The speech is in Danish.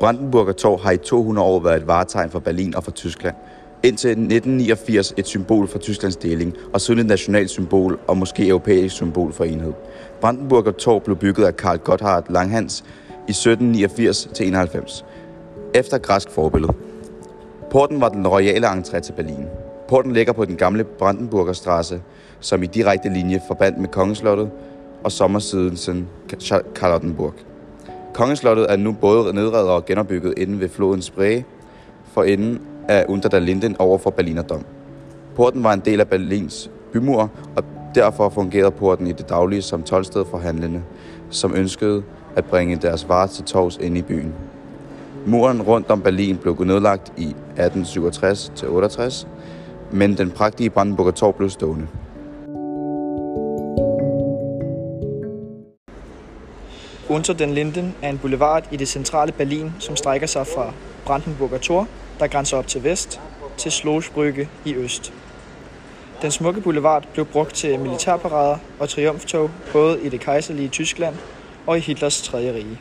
Brandenburger Tor har i 200 år været et varetegn for Berlin og for Tyskland. Indtil 1989 et symbol for Tysklands deling, og siden et nationalt symbol og måske europæisk symbol for enhed. Brandenburger Tor blev bygget af Karl Gotthard Langhans i 1789-91, efter græsk forbillede. Porten var den royale entré til Berlin. Porten ligger på den gamle Brandenburger Strasse, som i direkte linje forbandt med Kongeslottet og sommersiden Charlottenburg. Kongeslottet er nu både nedrevet og genopbygget inden ved floden Spree for enden af Unter der Linden over for Berlinerdom. Porten var en del af Berlins bymur, og derfor fungerede porten i det daglige som tolvsted for handlende, som ønskede at bringe deres varer til torvs ind i byen. Muren rundt om Berlin blev nedlagt i 1867-68, men den prægtige Brandenburger Tor blev stående. Unter den Linden er en boulevard i det centrale Berlin, som strækker sig fra Brandenburger Tor, der grænser op til vest, til Schlossbrücke i øst. Den smukke boulevard blev brugt til militærparader og triumftog både i det kejserlige Tyskland og i Hitlers tredje rige.